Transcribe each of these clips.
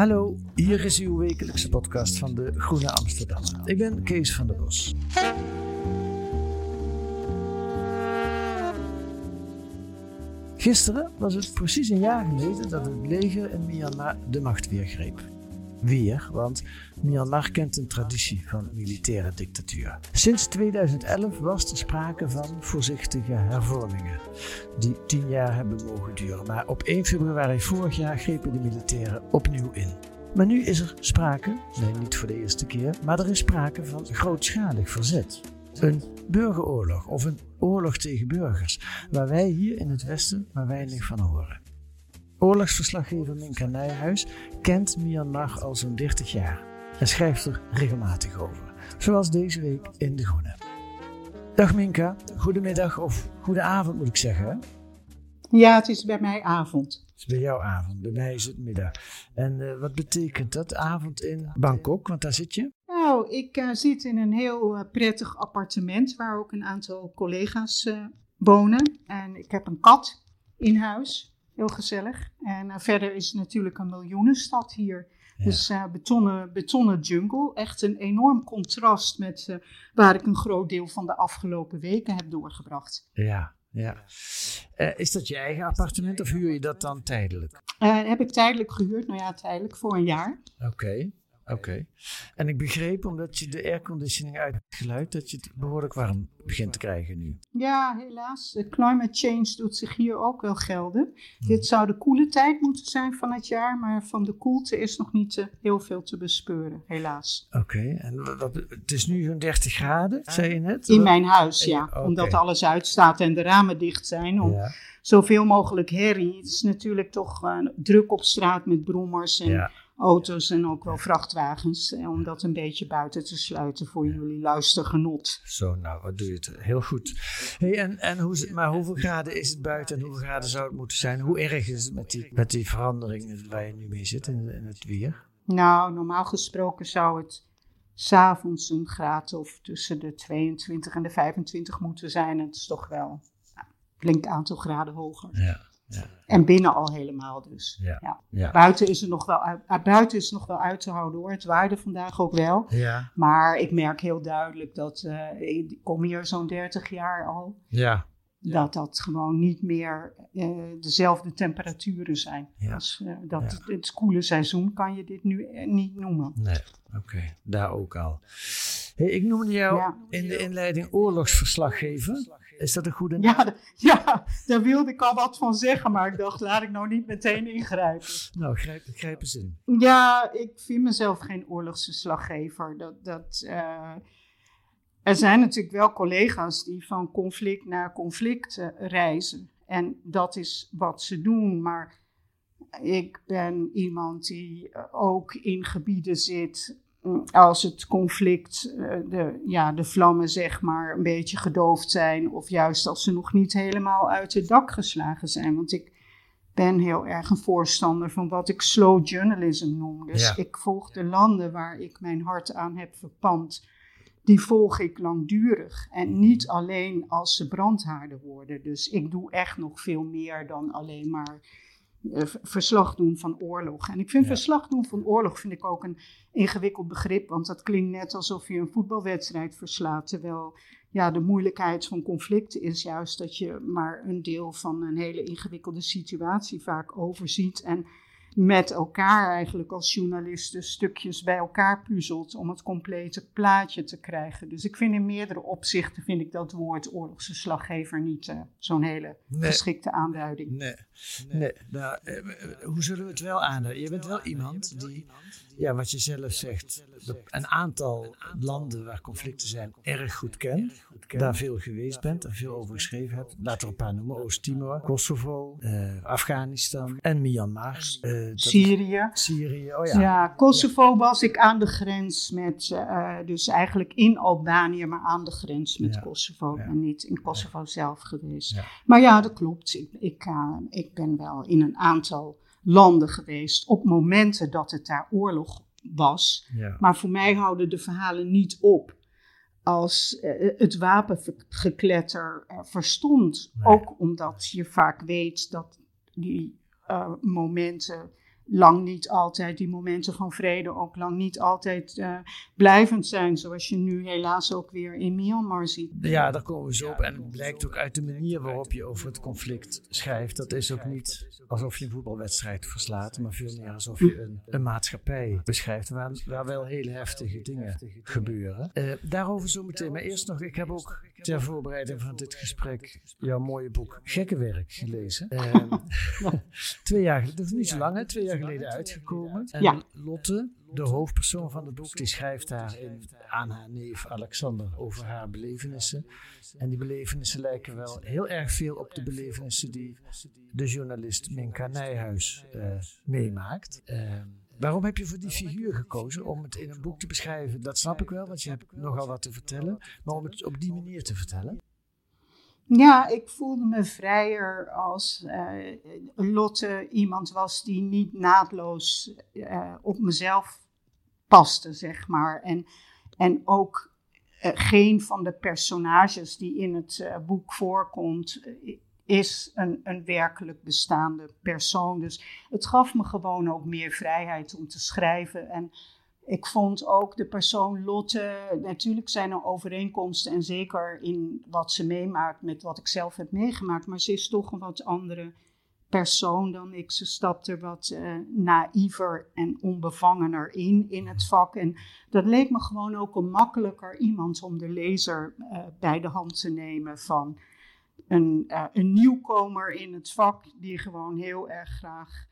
Hallo, hier is uw wekelijkse podcast van de Groene Amsterdammer. Ik ben Kees van der Bos. Gisteren was het precies een jaar geleden dat het leger in Myanmar de macht weer greep. Weer, want Myanmar kent een traditie van militaire dictatuur. Sinds 2011 was er sprake van voorzichtige hervormingen, die tien jaar hebben mogen duren. Maar op 1 februari vorig jaar grepen de militairen opnieuw in. Maar nu is er sprake, nee niet voor de eerste keer, maar er is sprake van grootschalig verzet. Een burgeroorlog of een oorlog tegen burgers, waar wij hier in het Westen maar weinig van horen. Oorlogsverslaggever Minka Nijhuis kent Myanmar al zo'n 30 jaar en schrijft er regelmatig over, zoals deze week in De Groene. Dag Minka, goedemiddag of goede avond moet ik zeggen. Ja, het is bij mij avond. Het is bij jou avond, bij mij is het middag. En eh, wat betekent dat, avond in Bangkok, want daar zit je? Nou, ik eh, zit in een heel eh, prettig appartement waar ook een aantal collega's wonen. En ik heb een kat in huis, heel gezellig. En eh, verder is het natuurlijk een miljoenenstad hier. Ja. Dus eh, betonnen, betonnen jungle. Echt een enorm contrast met eh, waar ik een groot deel van de afgelopen weken heb doorgebracht. Ja, ja. Is dat je eigen appartement of huur je dat dan tijdelijk? Heb ik tijdelijk gehuurd, nou ja, tijdelijk voor een jaar. Oké, oké. En ik begreep, omdat je de airconditioning uitgeluid, dat je het behoorlijk warm begint te krijgen nu. Ja, helaas. Climate change doet zich hier ook wel gelden. Dit zou de koele tijd moeten zijn van het jaar, maar van de koelte is nog niet eh, heel veel te bespeuren, helaas. Oké, en wat, het is nu zo'n 30 graden, zei je net? In mijn huis, ja. Omdat alles uitstaat en de ramen dicht zijn. Om Ja, zoveel mogelijk herrie. Het is natuurlijk toch eh, druk op straat met brommers en ja. Auto's en ook wel vrachtwagens. eh, Om dat een beetje buiten te sluiten voor jullie luistergenot. Zo, nou, wat doe je het heel goed. Hey, en, en hoe, maar hoeveel graden is het buiten en hoeveel graden zou het moeten zijn? Hoe erg is het met die, met die veranderingen waar je nu mee zit in, in het weer? Nou, normaal gesproken zou het s'avonds een graad of tussen de 22 en de 25 moeten zijn. En het is toch wel een flink aantal graden hoger. Ja, ja, En binnen al helemaal dus. Ja. ja. Buiten, is het nog wel, uit- buiten is nog wel uit te houden hoor. Het waarde vandaag ook wel. Ja, Maar ik merk heel duidelijk dat, eh, ik kom hier zo'n 30 jaar al, ja. dat dat gewoon niet meer eh, dezelfde temperaturen zijn. Als, eh, dat, Het koele seizoen kan je dit nu niet noemen. Nee, oké, daar ook al. Hey, ik noemde jou in de inleiding oorlogsverslaggever. Is dat een goede naam? Ja, ja, daar wilde ik al wat van zeggen, maar ik dacht, laat ik nou niet meteen ingrijpen. Nou, grijp, grijp eens in. Ja, ik vind mezelf geen oorlogsverslaggever. Dat, dat, eh, er zijn natuurlijk wel collega's die van conflict naar conflict eh, reizen. En dat is wat ze doen, maar ik ben iemand die eh, ook in gebieden zit als het conflict, eh, de, ja, de vlammen zeg maar een beetje gedoofd zijn. Of juist als ze nog niet helemaal uit het dak geslagen zijn. Want ik ben heel erg een voorstander van wat ik slow journalism noem. Dus Ja. ik volg de landen waar ik mijn hart aan heb verpand. Die volg ik langdurig. En niet alleen als ze brandhaarden worden. Dus ik doe echt nog veel meer dan alleen maar eh, verslag doen van oorlog. En ik vind verslag doen van oorlog vind ik ook een ingewikkeld begrip, want dat klinkt net alsof je een voetbalwedstrijd verslaat, terwijl ja, de moeilijkheid van conflicten is juist dat je maar een deel van een hele ingewikkelde situatie vaak overziet en met elkaar eigenlijk als journalisten stukjes bij elkaar puzzelt om het complete plaatje te krijgen. Dus ik vind in meerdere opzichten vind ik dat woord oorlogsverslaggever niet uh, zo'n hele geschikte aanduiding. Nee, nee. Nou, eh, hoe zullen we het wel aanduiden? Je bent wel iemand die, ja, wat je zelf zegt, een aantal landen waar conflicten zijn erg goed kent, daar veel geweest bent en veel over geschreven hebt. Laat er een paar noemen: Oost-Timor, Kosovo, uh, Afghanistan en Myanmar. Uh, Syrië. Syrië, oh ja. Ja, Kosovo was ik aan de grens met, uh, dus eigenlijk in Albanië, maar aan de grens met ja. Kosovo. Ja. En niet in Kosovo zelf geweest. Ja. Maar ja, dat klopt. Ik, ik, ik ben wel in een aantal landen geweest op momenten dat het daar oorlog was. Maar voor mij houden de verhalen niet op als uh, het wapengekletter uh, verstond. Nee. Ook omdat je vaak weet dat die uh, momenten lang niet altijd, die momenten van vrede ook lang niet altijd uh, blijvend zijn. Zoals je nu helaas ook weer in Myanmar ziet. Ja, daar komen we zo op. En het blijkt ook uit de manier waarop je over het conflict schrijft. Dat is ook niet alsof je een voetbalwedstrijd verslaat, maar veel meer alsof je een, een maatschappij beschrijft waar, waar, wel hele heftige dingen gebeuren. Uh, daarover zo meteen. Maar eerst nog, ik heb ook ter voorbereiding van dit gesprek jouw mooie boek Gekkenwerk gelezen. Uh, twee jaar dat is niet zo lang hè, twee jaar geleden uitgekomen. En ja. Lotte, de hoofdpersoon van het boek, die schrijft daarin aan haar neef Alexander over haar belevenissen. En die belevenissen lijken wel heel erg veel op de belevenissen die de journalist Minka Nijhuis uh, meemaakt. Uh, Waarom heb je voor die figuur gekozen om het in een boek te beschrijven? Dat snap ik wel, want je hebt nogal wat te vertellen. Maar om het op die manier te vertellen? Ja, ik voelde me vrijer als uh, Lotte iemand was die niet naadloos uh, op mezelf paste, zeg maar. En, en ook uh, geen van de personages die in het boek voorkomt is een, een werkelijk bestaande persoon. Dus het gaf me gewoon ook meer vrijheid om te schrijven. En ik vond ook de persoon Lotte, natuurlijk zijn er overeenkomsten en zeker in wat ze meemaakt met wat ik zelf heb meegemaakt, maar ze is toch een wat andere persoon dan ik. Ze stapt er wat uh, naïver en onbevangener in, in het vak. En dat leek me gewoon ook een makkelijker iemand om de lezer uh, bij de hand te nemen van een, uh, een nieuwkomer in het vak die gewoon heel erg graag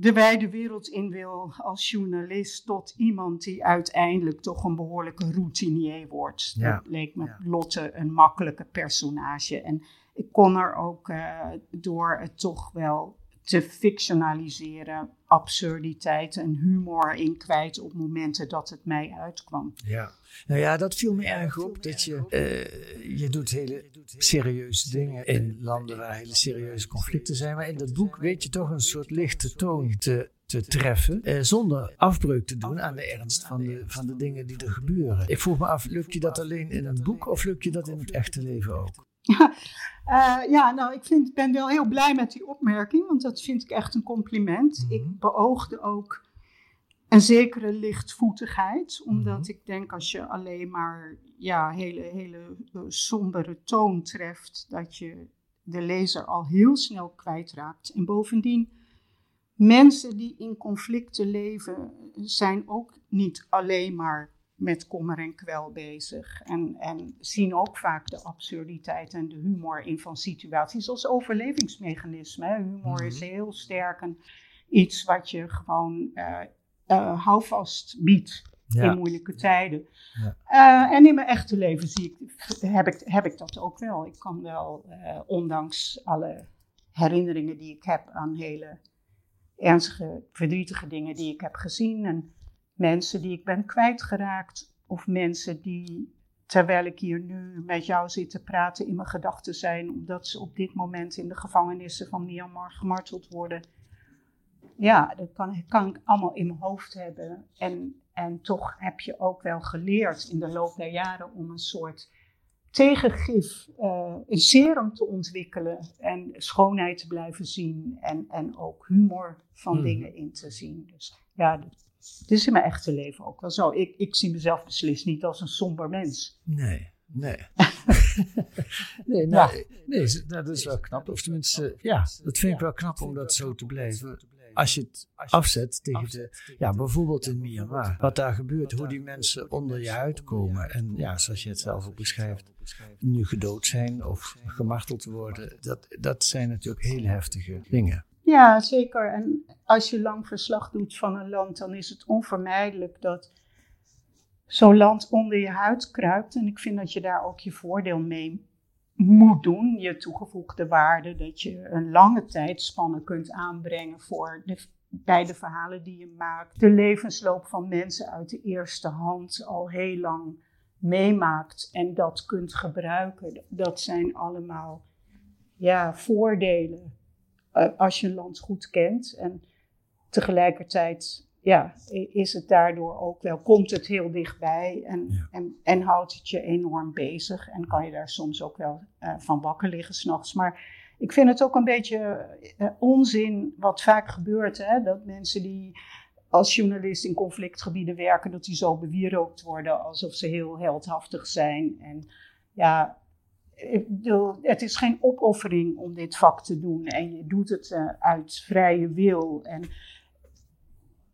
de wijde wereld in wil als journalist tot iemand die uiteindelijk toch een behoorlijke routinier wordt. Ja. Dat leek me ja. Lotte een makkelijke personage. En ik kon er ook uh, door het toch wel te fictionaliseren, absurditeit en humor in kwijt op momenten dat het mij uitkwam. Ja, nou ja, dat viel me erg op. Dat je, uh, je doet hele serieuze dingen in landen waar hele serieuze conflicten zijn. Maar in dat boek weet je toch een soort lichte toon te, te treffen. Uh, zonder afbreuk te doen aan de ernst van de, van de dingen die er gebeuren. Ik vroeg me af, lukt je dat alleen in een boek of lukt je dat in het echte leven ook? Uh, ja, nou, ik vind, ben wel heel blij met die opmerking, want dat vind ik echt een compliment. Mm -hmm. Ik beoogde ook een zekere lichtvoetigheid, omdat mm -hmm. ik denk als je alleen maar ja, hele, hele uh, sombere toon treft, dat je de lezer al heel snel kwijtraakt. En bovendien, mensen die in conflicten leven, zijn ook niet alleen maar met kommer en kwel bezig. En, en zien ook vaak de absurditeit en de humor in van situaties als overlevingsmechanisme. Humor mm -hmm. is heel sterk en iets wat je gewoon uh, uh, houvast biedt. Ja. In moeilijke tijden. Ja. Uh, en in mijn echte leven zie ik, heb, ik, heb ik dat ook wel. Ik kan wel, ondanks alle herinneringen die ik heb aan hele ernstige, verdrietige dingen die ik heb gezien. En mensen die ik ben kwijtgeraakt of mensen die, terwijl ik hier nu met jou zit te praten, in mijn gedachten zijn, omdat ze op dit moment in de gevangenissen van Myanmar gemarteld worden. Ja, dat kan, kan ik allemaal in mijn hoofd hebben. En, en toch heb je ook wel geleerd in de loop der jaren om een soort tegen gif uh, een serum te ontwikkelen en schoonheid te blijven zien en, en ook humor van Hmm. dingen in te zien. Dus ja, dit is in mijn echte leven ook wel zo. Ik, ik zie mezelf beslist niet als een somber mens. Nee, nee. nee, nou, nee, dat is wel knap. Of tenminste, ja, dat vind ik wel knap om dat zo te blijven. Als je het afzet tegen de, ja, bijvoorbeeld in Myanmar. Wat daar gebeurt, hoe die mensen onder je huid komen. En ja, zoals je het zelf ook beschrijft, nu gedood zijn of gemarteld worden. Dat, dat zijn natuurlijk hele heftige dingen. Ja, zeker. En als je lang verslag doet van een land, dan is het onvermijdelijk dat zo'n land onder je huid kruipt. En ik vind dat je daar ook je voordeel mee moet doen, je toegevoegde waarde, dat je een lange tijdspanne kunt aanbrengen voor de, bij de verhalen die je maakt. De levensloop van mensen uit de eerste hand al heel lang meemaakt en dat kunt gebruiken. Dat zijn allemaal ja, voordelen eh, als je een land goed kent. En tegelijkertijd ja, is het daardoor ook wel, komt het heel dichtbij en, Ja. en, en houdt het je enorm bezig. En kan je daar soms ook wel eh, van wakker liggen s'nachts. Maar ik vind het ook een beetje eh, onzin wat vaak gebeurt. Hè? Dat mensen die als journalist in conflictgebieden werken, dat die zo bewierookt worden alsof ze heel heldhaftig zijn. En ja, ik bedoel, het is geen opoffering om dit vak te doen. En je doet het eh, uit vrije wil. En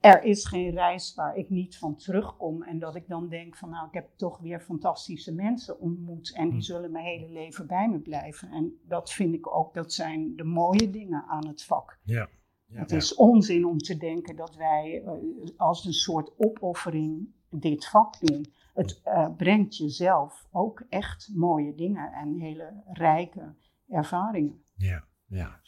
er is geen reis waar ik niet van terugkom. En dat ik dan denk van nou, ik heb toch weer fantastische mensen ontmoet. En die zullen mijn hele leven bij me blijven. En dat vind ik ook, dat zijn de mooie dingen aan het vak. Ja. Het is onzin om te denken dat wij eh, als een soort opoffering dit vak doen. Het eh, brengt jezelf ook echt mooie dingen en hele rijke ervaringen. Ja, ja.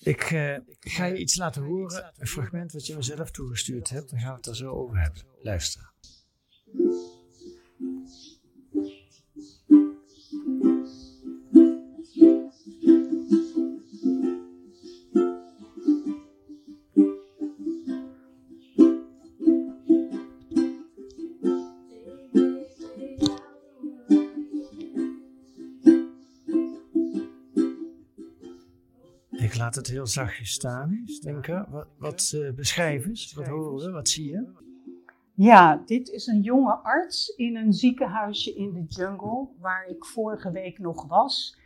Ik eh, ga je iets laten horen, een fragment wat je mezelf toegestuurd hebt. Dan gaan we het er zo over hebben. Luister. Het heel zachtjes staan. Denken. Wat, wat eh, beschrijf eens. Wat horen we? Wat zie je? Ja, dit is een jonge arts in een ziekenhuisje in de jungle, waar ik vorige week nog was.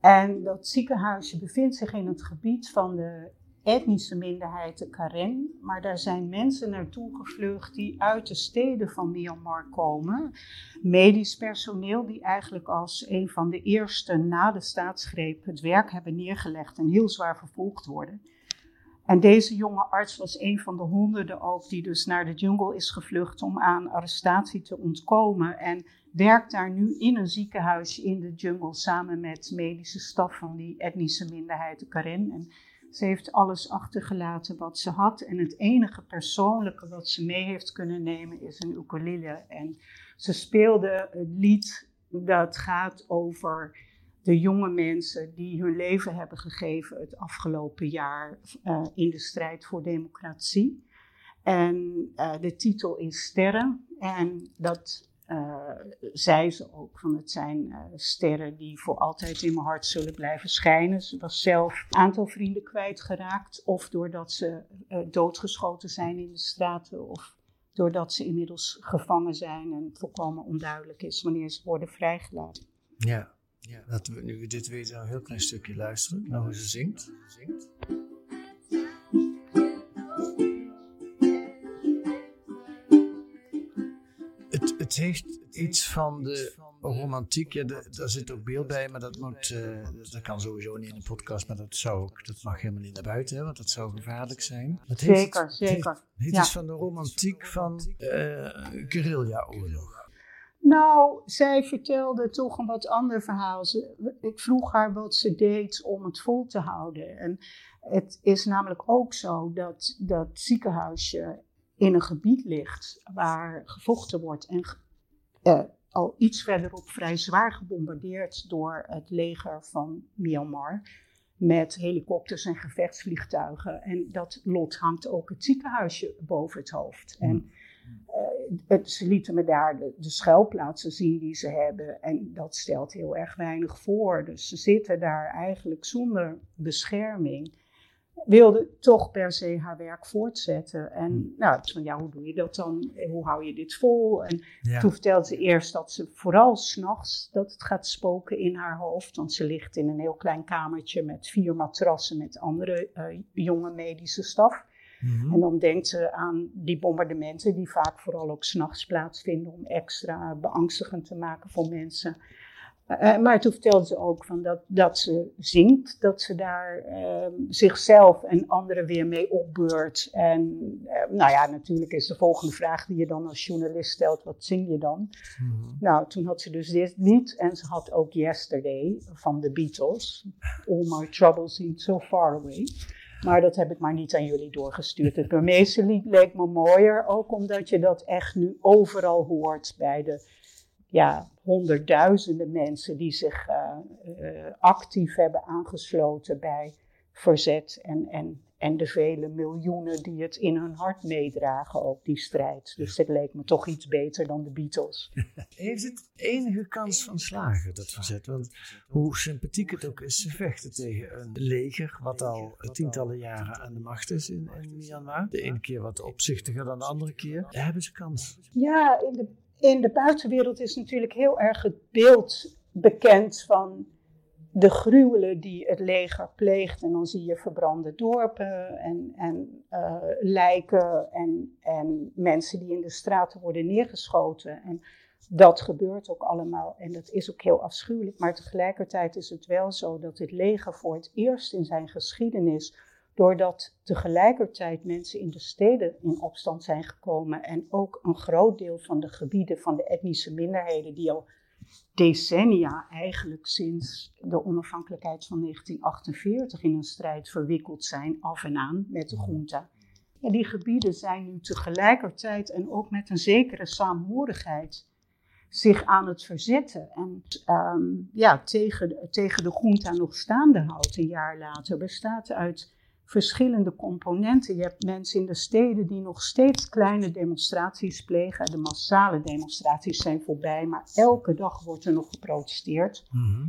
En dat ziekenhuisje bevindt zich in het gebied van de etnische minderheid de Karen. Maar daar zijn mensen naartoe gevlucht die uit de steden van Myanmar komen. Medisch personeel die eigenlijk als een van de eerste na de staatsgreep het werk hebben neergelegd en heel zwaar vervolgd worden. En deze jonge arts was een van de honderden ook die dus naar de jungle is gevlucht om aan arrestatie te ontkomen. En werkt daar nu in een ziekenhuisje in de jungle samen met medische staf van die etnische minderheid, de Karen. En ze heeft alles achtergelaten wat ze had. En het enige persoonlijke wat ze mee heeft kunnen nemen is een ukulele. En ze speelde het lied dat gaat over de jonge mensen die hun leven hebben gegeven het afgelopen jaar uh, in de strijd voor democratie. En uh, de titel is Sterren. En dat zei ze ook, van het zijn sterren die voor altijd in mijn hart zullen blijven schijnen. Ze was zelf een aantal vrienden kwijtgeraakt, of doordat ze doodgeschoten zijn in de straten, of doordat ze inmiddels gevangen zijn en volkomen onduidelijk is wanneer ze worden vrijgelaten. Ja. Ja, laten we nu dit weten een heel klein stukje luisteren naar hoe ze zingt. zingt. Het, heeft iets van de romantiek. Ja, de, daar zit ook beeld bij, maar dat, moet, uh, dat kan sowieso niet in de podcast. Maar dat, zou ook, dat mag helemaal niet naar buiten, hè, want dat zou gevaarlijk zijn. Het zeker, heeft, zeker. Het heeft, het ja. iets van de romantiek van uh, guerrilla-oorlog. Nou, zij vertelde toch een wat ander verhaal. Ze, ik vroeg haar wat ze deed om het vol te houden. En het is namelijk ook zo dat dat ziekenhuisje in een gebied ligt waar gevochten wordt en uh, al iets verderop vrij zwaar gebombardeerd door het leger van Myanmar. Met helikopters en gevechtsvliegtuigen. En dat lot hangt ook het ziekenhuisje boven het hoofd. En uh, het, ze lieten me daar de, de schuilplaatsen zien die ze hebben. En dat stelt heel erg weinig voor. Dus ze zitten daar eigenlijk zonder bescherming wilde toch per se haar werk voortzetten. En hmm. nou, van ja, hoe doe je dat dan? Hoe hou je dit vol? En toen vertelde ze eerst dat ze vooral s'nachts dat het gaat spoken in haar hoofd. Want ze ligt in een heel klein kamertje met vier matrassen met andere uh, jonge medische staf. Mhm. En dan denkt ze aan die bombardementen die vaak vooral ook s'nachts plaatsvinden om extra beangstigend te maken voor mensen. Uh, maar toen vertelde ze ook van dat, dat ze zingt, dat ze daar uh, zichzelf en anderen weer mee opbeurt. En uh, nou ja, natuurlijk is de volgende vraag die je dan als journalist stelt, wat zing je dan? Mm Nou, toen had ze dus dit niet en ze had ook Yesterday van de Beatles. All my troubles seem so far away. Maar dat heb ik maar niet aan jullie doorgestuurd. Het Burmeese lied leek me mooier, ook omdat je dat echt nu overal hoort bij de ja, honderdduizenden mensen die zich uh, uh, actief hebben aangesloten bij verzet en, en, en de vele miljoenen die het in hun hart meedragen, ook die strijd. Dus dat leek me toch iets beter dan de Beatles. Heeft het enige kans van slagen, dat verzet? Want hoe sympathiek het ook is, ze vechten tegen een leger wat al tientallen jaren aan de macht is in, in Myanmar. De ene keer wat opzichtiger dan de andere keer. Hebben ze kans? Ja, in de in de buitenwereld is natuurlijk heel erg het beeld bekend van de gruwelen die het leger pleegt. En dan zie je verbrande dorpen en, en uh, lijken en, en mensen die in de straten worden neergeschoten. En dat gebeurt ook allemaal en dat is ook heel afschuwelijk. Maar tegelijkertijd is het wel zo dat het leger voor het eerst in zijn geschiedenis doordat tegelijkertijd mensen in de steden in opstand zijn gekomen en ook een groot deel van de gebieden van de etnische minderheden die al decennia eigenlijk sinds de onafhankelijkheid van 1948 in een strijd verwikkeld zijn, af en aan met de junta. En die gebieden zijn nu tegelijkertijd en ook met een zekere saamhorigheid zich aan het verzetten en um, ja, tegen, tegen de junta nog staande houdt een jaar later, bestaat uit verschillende componenten. Je hebt mensen in de steden die nog steeds kleine demonstraties plegen. De massale demonstraties zijn voorbij, maar elke dag wordt er nog geprotesteerd. Mhm.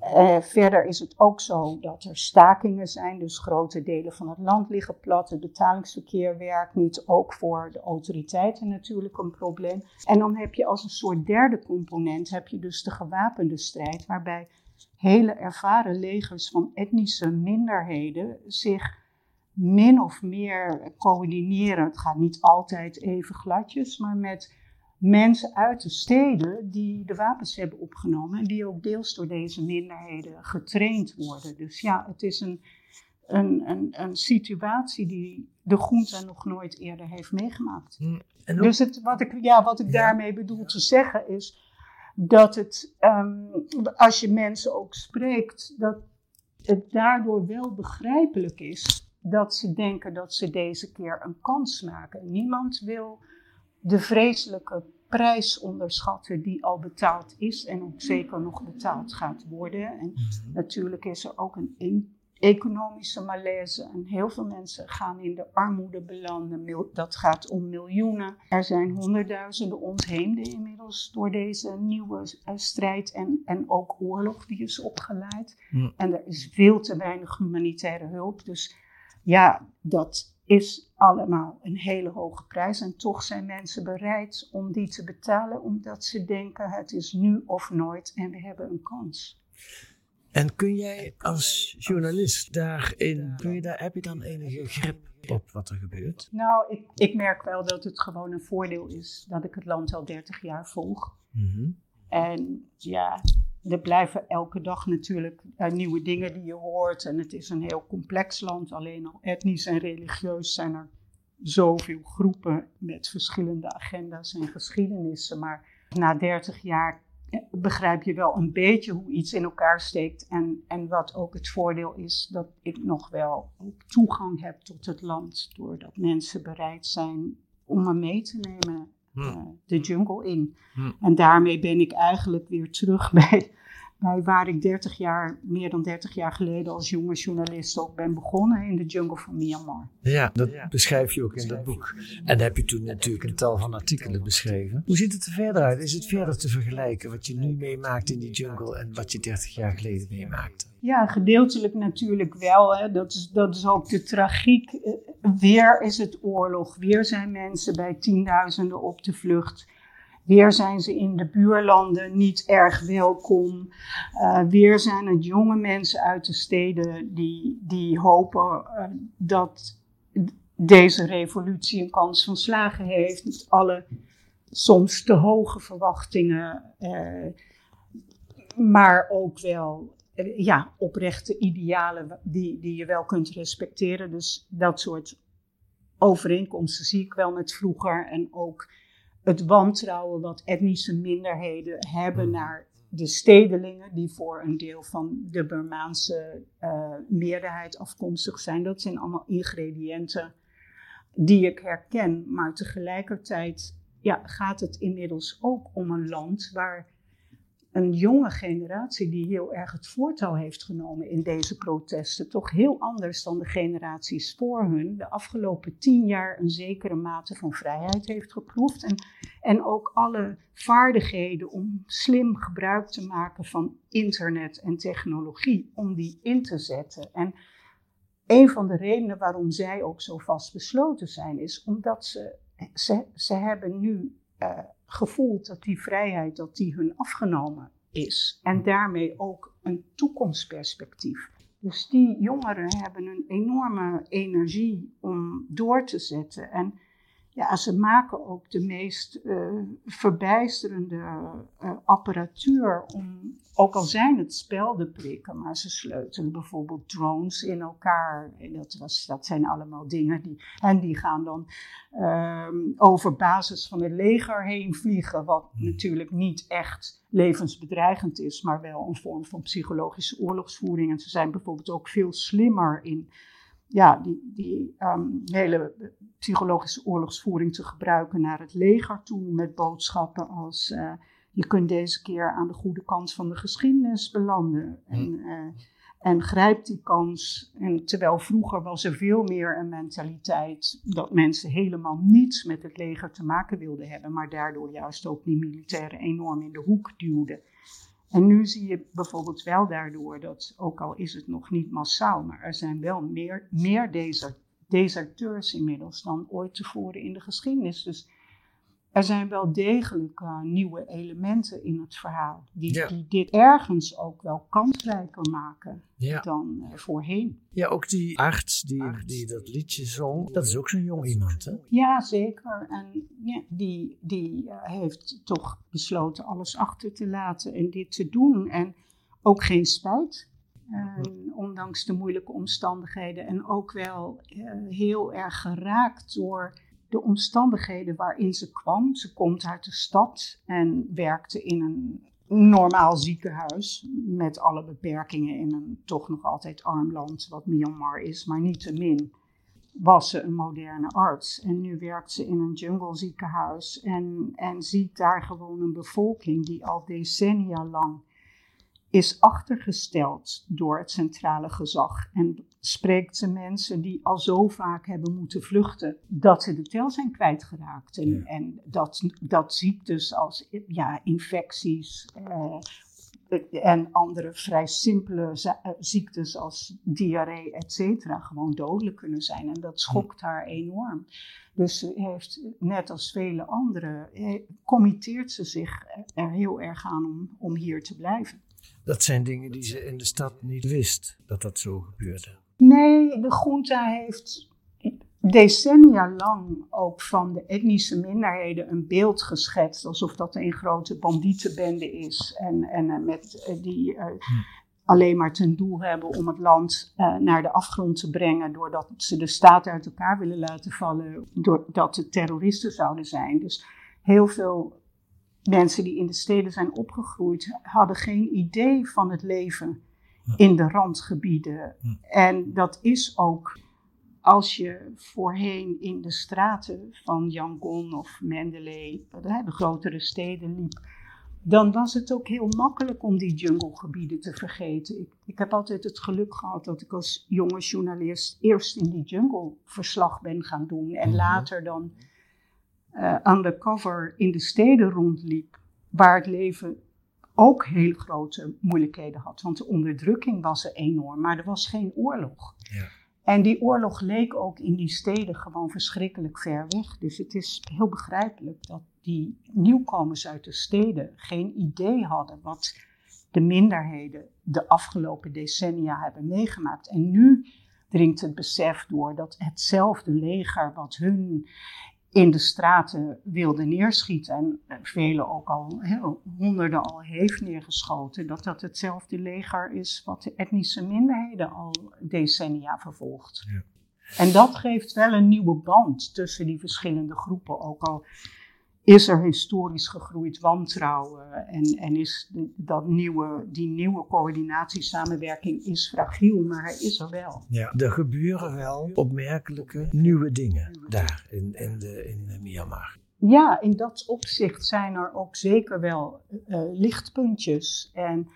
Eh, verder is het ook zo dat er stakingen zijn, dus grote delen van het land liggen plat. Het betalingsverkeer werkt niet, ook voor de autoriteiten natuurlijk een probleem. En dan heb je als een soort derde component, heb je dus de gewapende strijd, waarbij hele ervaren legers van etnische minderheden zich min of meer coördineren. Het gaat niet altijd even gladjes, maar met mensen uit de steden die de wapens hebben opgenomen en die ook deels door deze minderheden getraind worden. Dus ja, het is een, een, een, een situatie die de groente nog nooit eerder heeft meegemaakt. Hm, dus het, wat ik, ja, wat ik daarmee bedoel te zeggen is dat het, ehm, als je mensen ook spreekt, dat het daardoor wel begrijpelijk is dat ze denken dat ze deze keer een kans maken. Niemand wil de vreselijke prijs onderschatten die al betaald is en ook zeker nog betaald gaat worden. En mhm. natuurlijk is er ook een economische malaise en heel veel mensen gaan in de armoede belanden. Dat gaat om miljoenen. Er zijn honderdduizenden ontheemden inmiddels door deze nieuwe eh, strijd en, en ook oorlog die is opgeleid. En er is veel te weinig humanitaire hulp. Dus ja, dat is allemaal een hele hoge prijs. En toch zijn mensen bereid om die te betalen, omdat ze denken: het is nu of nooit en we hebben een kans. En kun jij als journalist daarin, kun je daar, heb je dan enige grip op wat er gebeurt? Nou, ik, ik merk wel dat het gewoon een voordeel is dat ik het land al 30 jaar volg. Mhm. En ja, er blijven elke dag natuurlijk uh, nieuwe dingen die je hoort. En het is een heel complex land. Alleen al etnisch en religieus zijn er zoveel groepen met verschillende agenda's en geschiedenissen. Maar na 30 jaar eh, begrijp je wel een beetje hoe iets in elkaar steekt. En, en wat ook het voordeel is, dat ik nog wel toegang heb tot het land. Doordat mensen bereid zijn om me mee te nemen hm. eh, de jungle in. Hm. En daarmee ben ik eigenlijk weer terug bij waar ik 30 jaar, meer dan 30 jaar geleden als jonge journalist ook ben begonnen in de jungle van Myanmar. Ja, dat beschrijf je ook in dat boek. En heb je toen natuurlijk een tal van artikelen beschreven. Hoe ziet het er verder uit? Is het verder te vergelijken wat je nu meemaakt in die jungle en wat je 30 jaar geleden meemaakte? Ja, gedeeltelijk natuurlijk wel. Hè. Dat, is, dat is ook de tragiek. Eh, weer is het oorlog. Weer zijn mensen bij tienduizenden op de vlucht. Weer zijn ze in de buurlanden niet erg welkom. Uh, weer zijn het jonge mensen uit de steden die, die hopen uh, dat deze revolutie een kans van slagen heeft. Met alle soms te hoge verwachtingen, uh, maar ook wel ja, oprechte idealen die, die je wel kunt respecteren. Dus dat soort overeenkomsten zie ik wel met vroeger en ook het wantrouwen wat etnische minderheden hebben mm. naar de stedelingen, die voor een deel van de Burmaanse uh, meerderheid afkomstig zijn. Dat zijn allemaal ingrediënten die ik herken. Maar tegelijkertijd ja, gaat het inmiddels ook om een land waar een jonge generatie die heel erg het voortouw heeft genomen in deze protesten. Toch heel anders dan de generaties voor hun. De afgelopen tien jaar een zekere mate van vrijheid heeft geproefd. En, en ook alle vaardigheden om slim gebruik te maken van internet en technologie. Om die in te zetten. En een van de redenen waarom zij ook zo vastbesloten zijn, is omdat ze, ze, ze hebben nu. Uh, gevoeld dat die vrijheid dat die hun afgenomen is. En daarmee ook een toekomstperspectief. Dus die jongeren hebben een enorme energie om door te zetten. En ja, ze maken ook de meest uh, verbijsterende uh, apparatuur om, ook al zijn het speldenprikken, maar ze sleutelen bijvoorbeeld drones in elkaar. Dat, was, dat zijn allemaal dingen die, en die gaan dan uh, over basis van het leger heen vliegen, wat natuurlijk niet echt levensbedreigend is, maar wel een vorm van psychologische oorlogsvoering. En ze zijn bijvoorbeeld ook veel slimmer in ja, die, die um, hele psychologische oorlogsvoering te gebruiken naar het leger toe met boodschappen als uh, je kunt deze keer aan de goede kant van de geschiedenis belanden. Hm. En, uh, en grijp die kans. En terwijl vroeger was er veel meer een mentaliteit dat mensen helemaal niets met het leger te maken wilden hebben, maar daardoor juist ook die militairen enorm in de hoek duwden. En nu zie je bijvoorbeeld wel daardoor dat, ook al is het nog niet massaal, maar er zijn wel meer, meer deserteurs inmiddels dan ooit tevoren in de geschiedenis. Dus er zijn wel degelijk uh, nieuwe elementen in het verhaal, die, ja. die, dit ergens ook wel kansrijker maken ja. dan uh, voorheen. Ja, ook die arts die, die dat liedje zong, dat is ook zo'n jong iemand, hè? Ja, zeker. En ja, die, die uh, heeft toch besloten alles achter te laten en dit te doen. En ook geen spijt. ondanks de moeilijke omstandigheden. En ook wel heel erg geraakt door de omstandigheden waarin ze kwam. Ze komt uit de stad en werkte in een normaal ziekenhuis met alle beperkingen in een toch nog altijd arm land, wat Myanmar is, maar niet te min. Was ze een moderne arts en nu werkt ze in een jungle ziekenhuis en, en ziet daar gewoon een bevolking die al decennia lang is achtergesteld door het centrale gezag. En spreekt ze mensen die al zo vaak hebben moeten vluchten dat ze de tel zijn kwijtgeraakt. En, ja. en dat, dat ziektes als ja, infecties eh, en andere vrij simpele eh, ziektes als diarree, et cetera, gewoon dodelijk kunnen zijn. En dat schokt haar enorm. Dus ze heeft, net als vele anderen, eh, committeert ze zich er heel erg aan om, om hier te blijven. Dat zijn dingen die ze in de stad niet wist, dat dat zo gebeurde. Nee, de junta heeft decennia lang ook van de etnische minderheden een beeld geschetst. Alsof dat een grote bandietenbende is. En, en met, die uh, alleen maar ten doel hebben om het land uh, naar de afgrond te brengen. Doordat ze de staat uit elkaar willen laten vallen. Doordat het terroristen zouden zijn. Dus heel veel mensen die in de steden zijn opgegroeid, hadden geen idee van het leven in de randgebieden. En dat is ook als je voorheen in de straten van Yangon of Mandalay, de grotere steden liep, dan was het ook heel makkelijk om die junglegebieden te vergeten. Ik, ik heb altijd het geluk gehad dat ik als jonge journalist eerst in die jungle verslag ben gaan doen en Mhm. later dan eh, undercover in de steden rondliep, waar het leven ook heel grote moeilijkheden had. Want de onderdrukking was er enorm, maar er was geen oorlog. Ja. En die oorlog leek ook in die steden gewoon verschrikkelijk ver weg. Dus het is heel begrijpelijk dat die nieuwkomers uit de steden geen idee hadden wat de minderheden de afgelopen decennia hebben meegemaakt. En nu dringt het besef door dat hetzelfde leger wat hun in de straten wilde neerschieten en eh, velen ook al, honderden al heeft neergeschoten, dat dat hetzelfde leger is wat de etnische minderheden al decennia vervolgt. Ja. En dat geeft wel een nieuwe band tussen die verschillende groepen, ook al is er historisch gegroeid wantrouwen en, en is dat nieuwe, die nieuwe coördinatiesamenwerking is fragiel, maar hij is er wel. Ja. Er gebeuren wel opmerkelijke nieuwe dingen daar in, in, de, in eh, Myanmar. Ja, in dat opzicht zijn er ook zeker wel eh, lichtpuntjes. En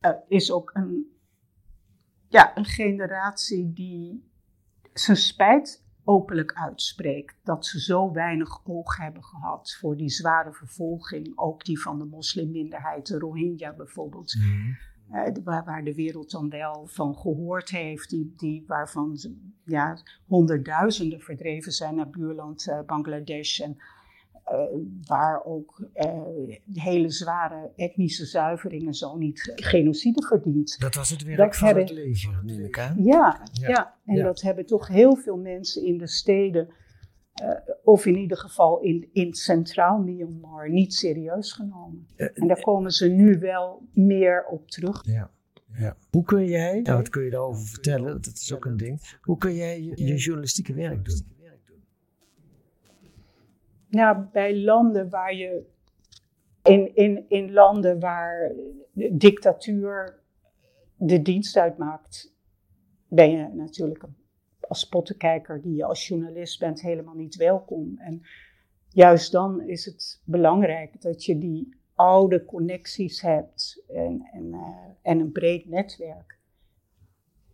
er is ook een, ja, een generatie die zijn spijt openlijk uitspreekt. Dat ze zo weinig oog hebben gehad voor die zware vervolging. Ook die van de moslimminderheid, de Rohingya bijvoorbeeld. Eh, waar, waar de wereld dan wel van gehoord heeft, die, die, waarvan ja, honderdduizenden verdreven zijn naar buurland eh, Bangladesh. En waar ook eh, hele zware etnische zuiveringen zo niet genocide verdient. Dat was het werk Dat van hebben- het leger, neem ik aan. Ja, Ja. ja. en Ja. dat hebben toch heel veel mensen in de steden, eh, of in ieder geval in, in centraal Myanmar, niet serieus genomen. En daar komen ze nu wel meer op terug. Ja. Ja. Hoe kun jij, nou wat kun je daarover vertellen, dat is ook een ding. Hoe kun jij je, je journalistieke werk doen? Ja, bij landen waar je. In, in, in landen waar dictatuur de dienst uitmaakt, ben je natuurlijk als pottenkijker die je als journalist bent helemaal niet welkom. En juist dan is het belangrijk dat je die oude connecties hebt en, en, eh, en een breed netwerk.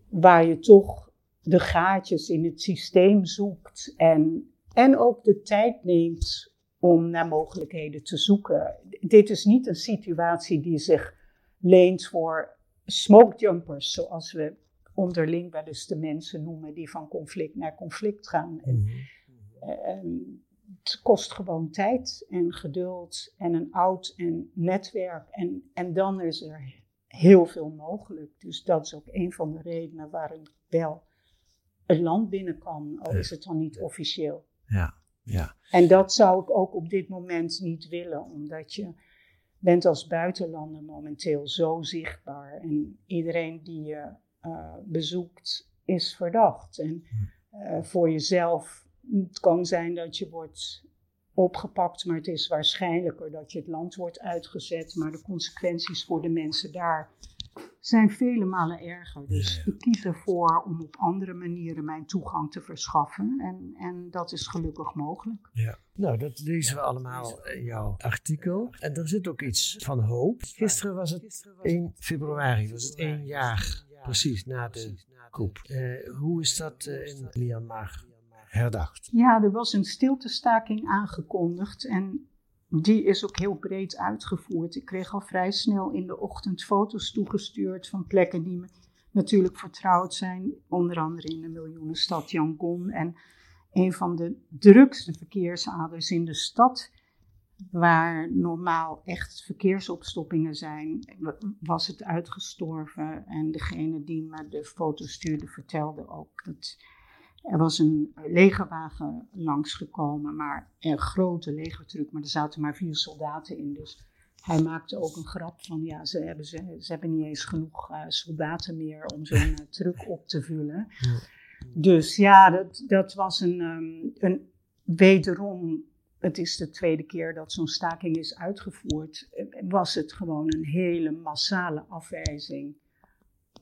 Waar je toch de gaatjes in het systeem zoekt en, en ook de tijd neemt om naar mogelijkheden te zoeken. Dit is niet een situatie die zich leent voor smoke jumpers, zoals we onderling wel eens de mensen noemen die van conflict naar conflict gaan. En, eh, het kost gewoon tijd en geduld en een oud en netwerk. En, en dan is er heel veel mogelijk. Dus dat is ook een van de redenen waarom ik wel het land binnen kan, al is het dan niet officieel. Ja, ja. En dat zou ik ook op dit moment niet willen, omdat je bent als buitenlander momenteel zo zichtbaar. En iedereen die je eh, bezoekt is verdacht. En eh, voor jezelf, het kan zijn dat je wordt opgepakt, maar het is waarschijnlijker dat je het land wordt uitgezet. Maar de consequenties voor de mensen daar zijn vele malen erger. Dus ik kies ervoor om op andere manieren mijn toegang te verschaffen. En, en dat is gelukkig mogelijk. Ja. Nou, dat lezen we allemaal in jouw artikel. En er zit ook iets van hoop. Gisteren was het 1 februari, was het één jaar precies na de coup. Eh, hoe is dat eh, in Myanmar herdacht? Ja, er was een stiltestaking aangekondigd en die is ook heel breed uitgevoerd. Ik kreeg al vrij snel in de ochtend foto's toegestuurd van plekken die me natuurlijk vertrouwd zijn. Onder andere in de miljoenenstad Yangon. En een van de drukste verkeersaders in de stad, waar normaal echt verkeersopstoppingen zijn, was het uitgestorven. En degene die me de foto stuurde vertelde ook dat er was een legerwagen langsgekomen, maar een grote legertruck, maar er zaten maar vier soldaten in. Dus hij maakte ook een grap van, ja, ze hebben, ze, ze hebben niet eens genoeg eh, soldaten meer om zo'n uh, truck op te vullen. Ja. Dus ja, dat, dat was een, um, een wederom, het is de tweede keer dat zo'n staking is uitgevoerd, was het gewoon een hele massale afwijzing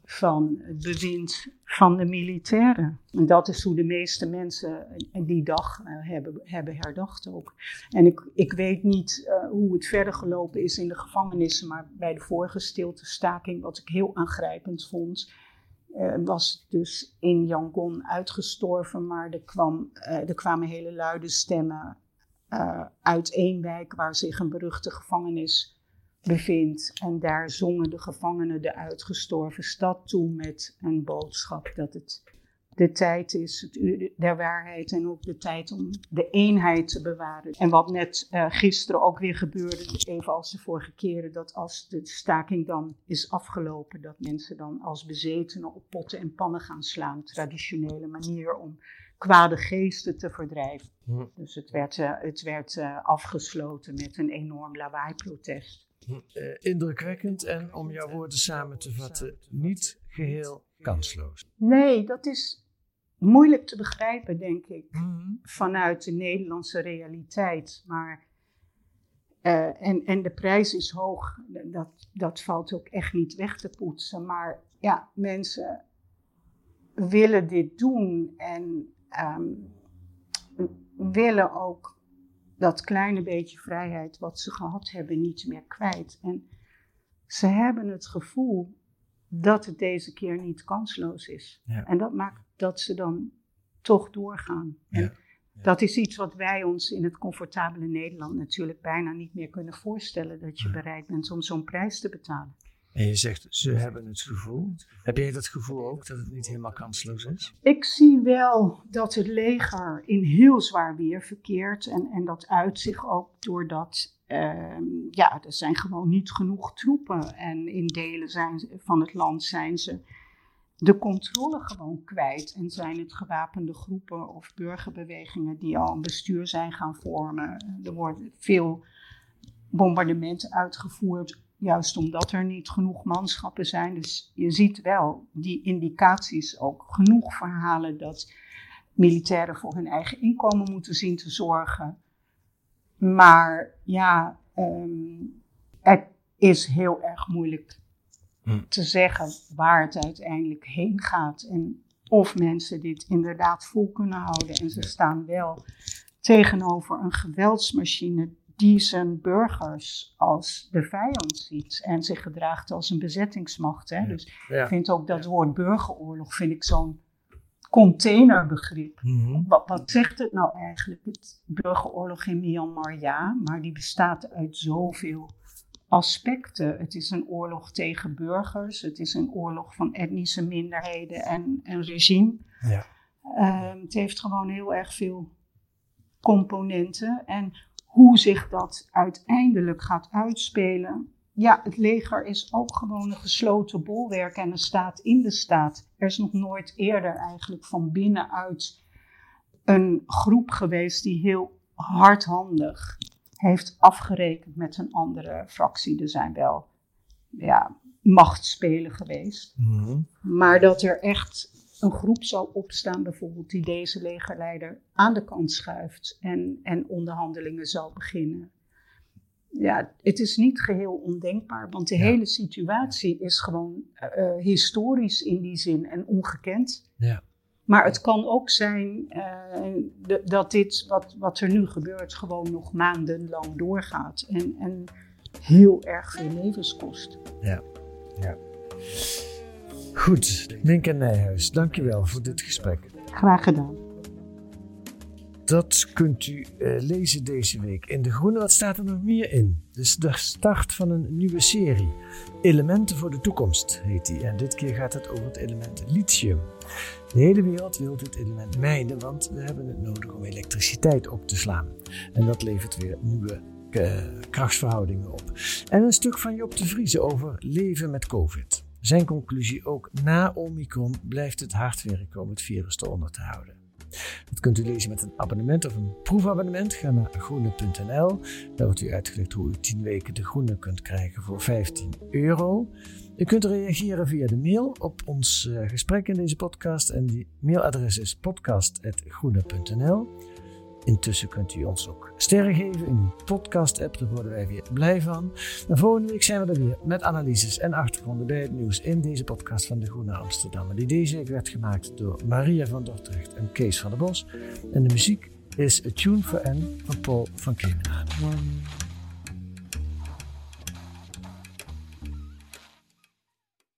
van het bewind van de militairen. En dat is hoe de meeste mensen die dag uh, hebben, hebben herdacht ook. En ik, ik weet niet uh, hoe het verder gelopen is in de gevangenissen, maar bij de vorige stiltestaking, wat ik heel aangrijpend vond, was dus in Yangon uitgestorven, maar er, kwam, er kwamen hele luide stemmen uit één wijk waar zich een beruchte gevangenis bevindt. En daar zongen de gevangenen de uitgestorven stad toe met een boodschap dat het de tijd is, het uur der waarheid en ook de tijd om de eenheid te bewaren. En wat net uh, gisteren ook weer gebeurde, even als de vorige keren, dat als de staking dan is afgelopen, dat mensen dan als bezetenen op potten en pannen gaan slaan. Traditionele manier om kwade geesten te verdrijven. Hm. Dus het werd, uh, het werd uh, afgesloten met een enorm lawaai-protest. Uh, indrukwekkend en om jouw woorden samen te vatten, niet geheel kansloos. Nee, dat is moeilijk te begrijpen, denk ik, mm-hmm. vanuit de Nederlandse realiteit. Maar, uh, en, en de prijs is hoog, dat, dat valt ook echt niet weg te poetsen. Maar ja, mensen willen dit doen en um, willen ook dat kleine beetje vrijheid wat ze gehad hebben niet meer kwijt. En ze hebben het gevoel dat het deze keer niet kansloos is. En dat maakt dat ze dan toch doorgaan. En dat is iets wat wij ons in het comfortabele Nederland natuurlijk bijna niet meer kunnen voorstellen. Dat je bereid bent om zo'n prijs te betalen. En je zegt, ze hebben het gevoel. Heb jij dat gevoel ook, dat het niet helemaal kansloos is? Ik zie wel dat het leger in heel zwaar weer verkeert. En, en dat uit zich ook doordat, uh, ja, er zijn gewoon niet genoeg troepen. En in delen zijn, van het land zijn ze de controle gewoon kwijt. En zijn het gewapende groepen of burgerbewegingen die al een bestuur zijn gaan vormen. Er worden veel bombardementen uitgevoerd Juist omdat er niet genoeg manschappen zijn. Dus je ziet wel die indicaties ook. Genoeg verhalen dat militairen voor hun eigen inkomen moeten zien te zorgen. Maar ja, um, het is heel erg moeilijk hm. te zeggen waar het uiteindelijk heen gaat. En of mensen dit inderdaad vol kunnen houden. En ze staan wel tegenover een geweldsmachine die zijn burgers als de vijand ziet en zich gedraagt als een bezettingsmacht. Hè? Dus ik vind ook dat woord burgeroorlog vind ik zo'n containerbegrip. Mhm. wat, wat, zegt het nou eigenlijk? Het burgeroorlog in Myanmar, ja, maar die bestaat uit zoveel aspecten. Het is een oorlog tegen burgers, het is een oorlog van etnische minderheden en een regime. Ja. Uh, het heeft gewoon heel erg veel componenten. En hoe zich dat uiteindelijk gaat uitspelen. Ja, het leger is ook gewoon een gesloten bolwerk en een staat in de staat. Er is nog nooit eerder eigenlijk van binnenuit een groep geweest die heel hardhandig heeft afgerekend met een andere fractie. Er zijn wel ja, machtsspelen geweest. Mhm. Maar dat er echt een groep zal opstaan, bijvoorbeeld, die deze legerleider aan de kant schuift en, en onderhandelingen zal beginnen. Ja, het is niet geheel ondenkbaar, want de hele situatie is gewoon uh, historisch in die zin en ongekend. Ja. Maar het kan ook zijn uh, de, dat dit, wat, wat er nu gebeurt, gewoon nog maandenlang doorgaat en, en heel erg veel levens kost. Ja, ja. Goed, Minke Nijhuis, dankjewel voor dit gesprek. Graag gedaan. Dat kunt u uh, lezen deze week in De Groene. Wat staat er nog meer in? Dus de start van een nieuwe serie. Elementen voor de toekomst heet die. En dit keer gaat het over het element lithium. De hele wereld wil dit element mijnen, want we hebben het nodig om elektriciteit op te slaan. En dat levert weer nieuwe uh, krachtsverhoudingen op. En een stuk van Job de Vriezen over leven met COVID. Zijn conclusie ook na Omicron blijft het hard werken om het virus eronder te houden. Dat kunt u lezen met een abonnement of een proefabonnement. Ga naar groene.nl. Daar wordt u uitgelegd hoe u 10 weken de groene kunt krijgen voor 15 euro. U kunt reageren via de mail op ons uh, gesprek in deze podcast. En die mailadres is podcast.groene.nl. Intussen kunt u ons ook sterren geven in uw podcast-app, daar worden wij weer blij van. En volgende week zijn we er weer met analyses en achtergronden bij het nieuws in deze podcast van de Groene Amsterdammer, die deze week werd gemaakt door Maria van Dordrecht en Kees van der Bos. En de muziek is A Tune for N van Paul van Kemenade.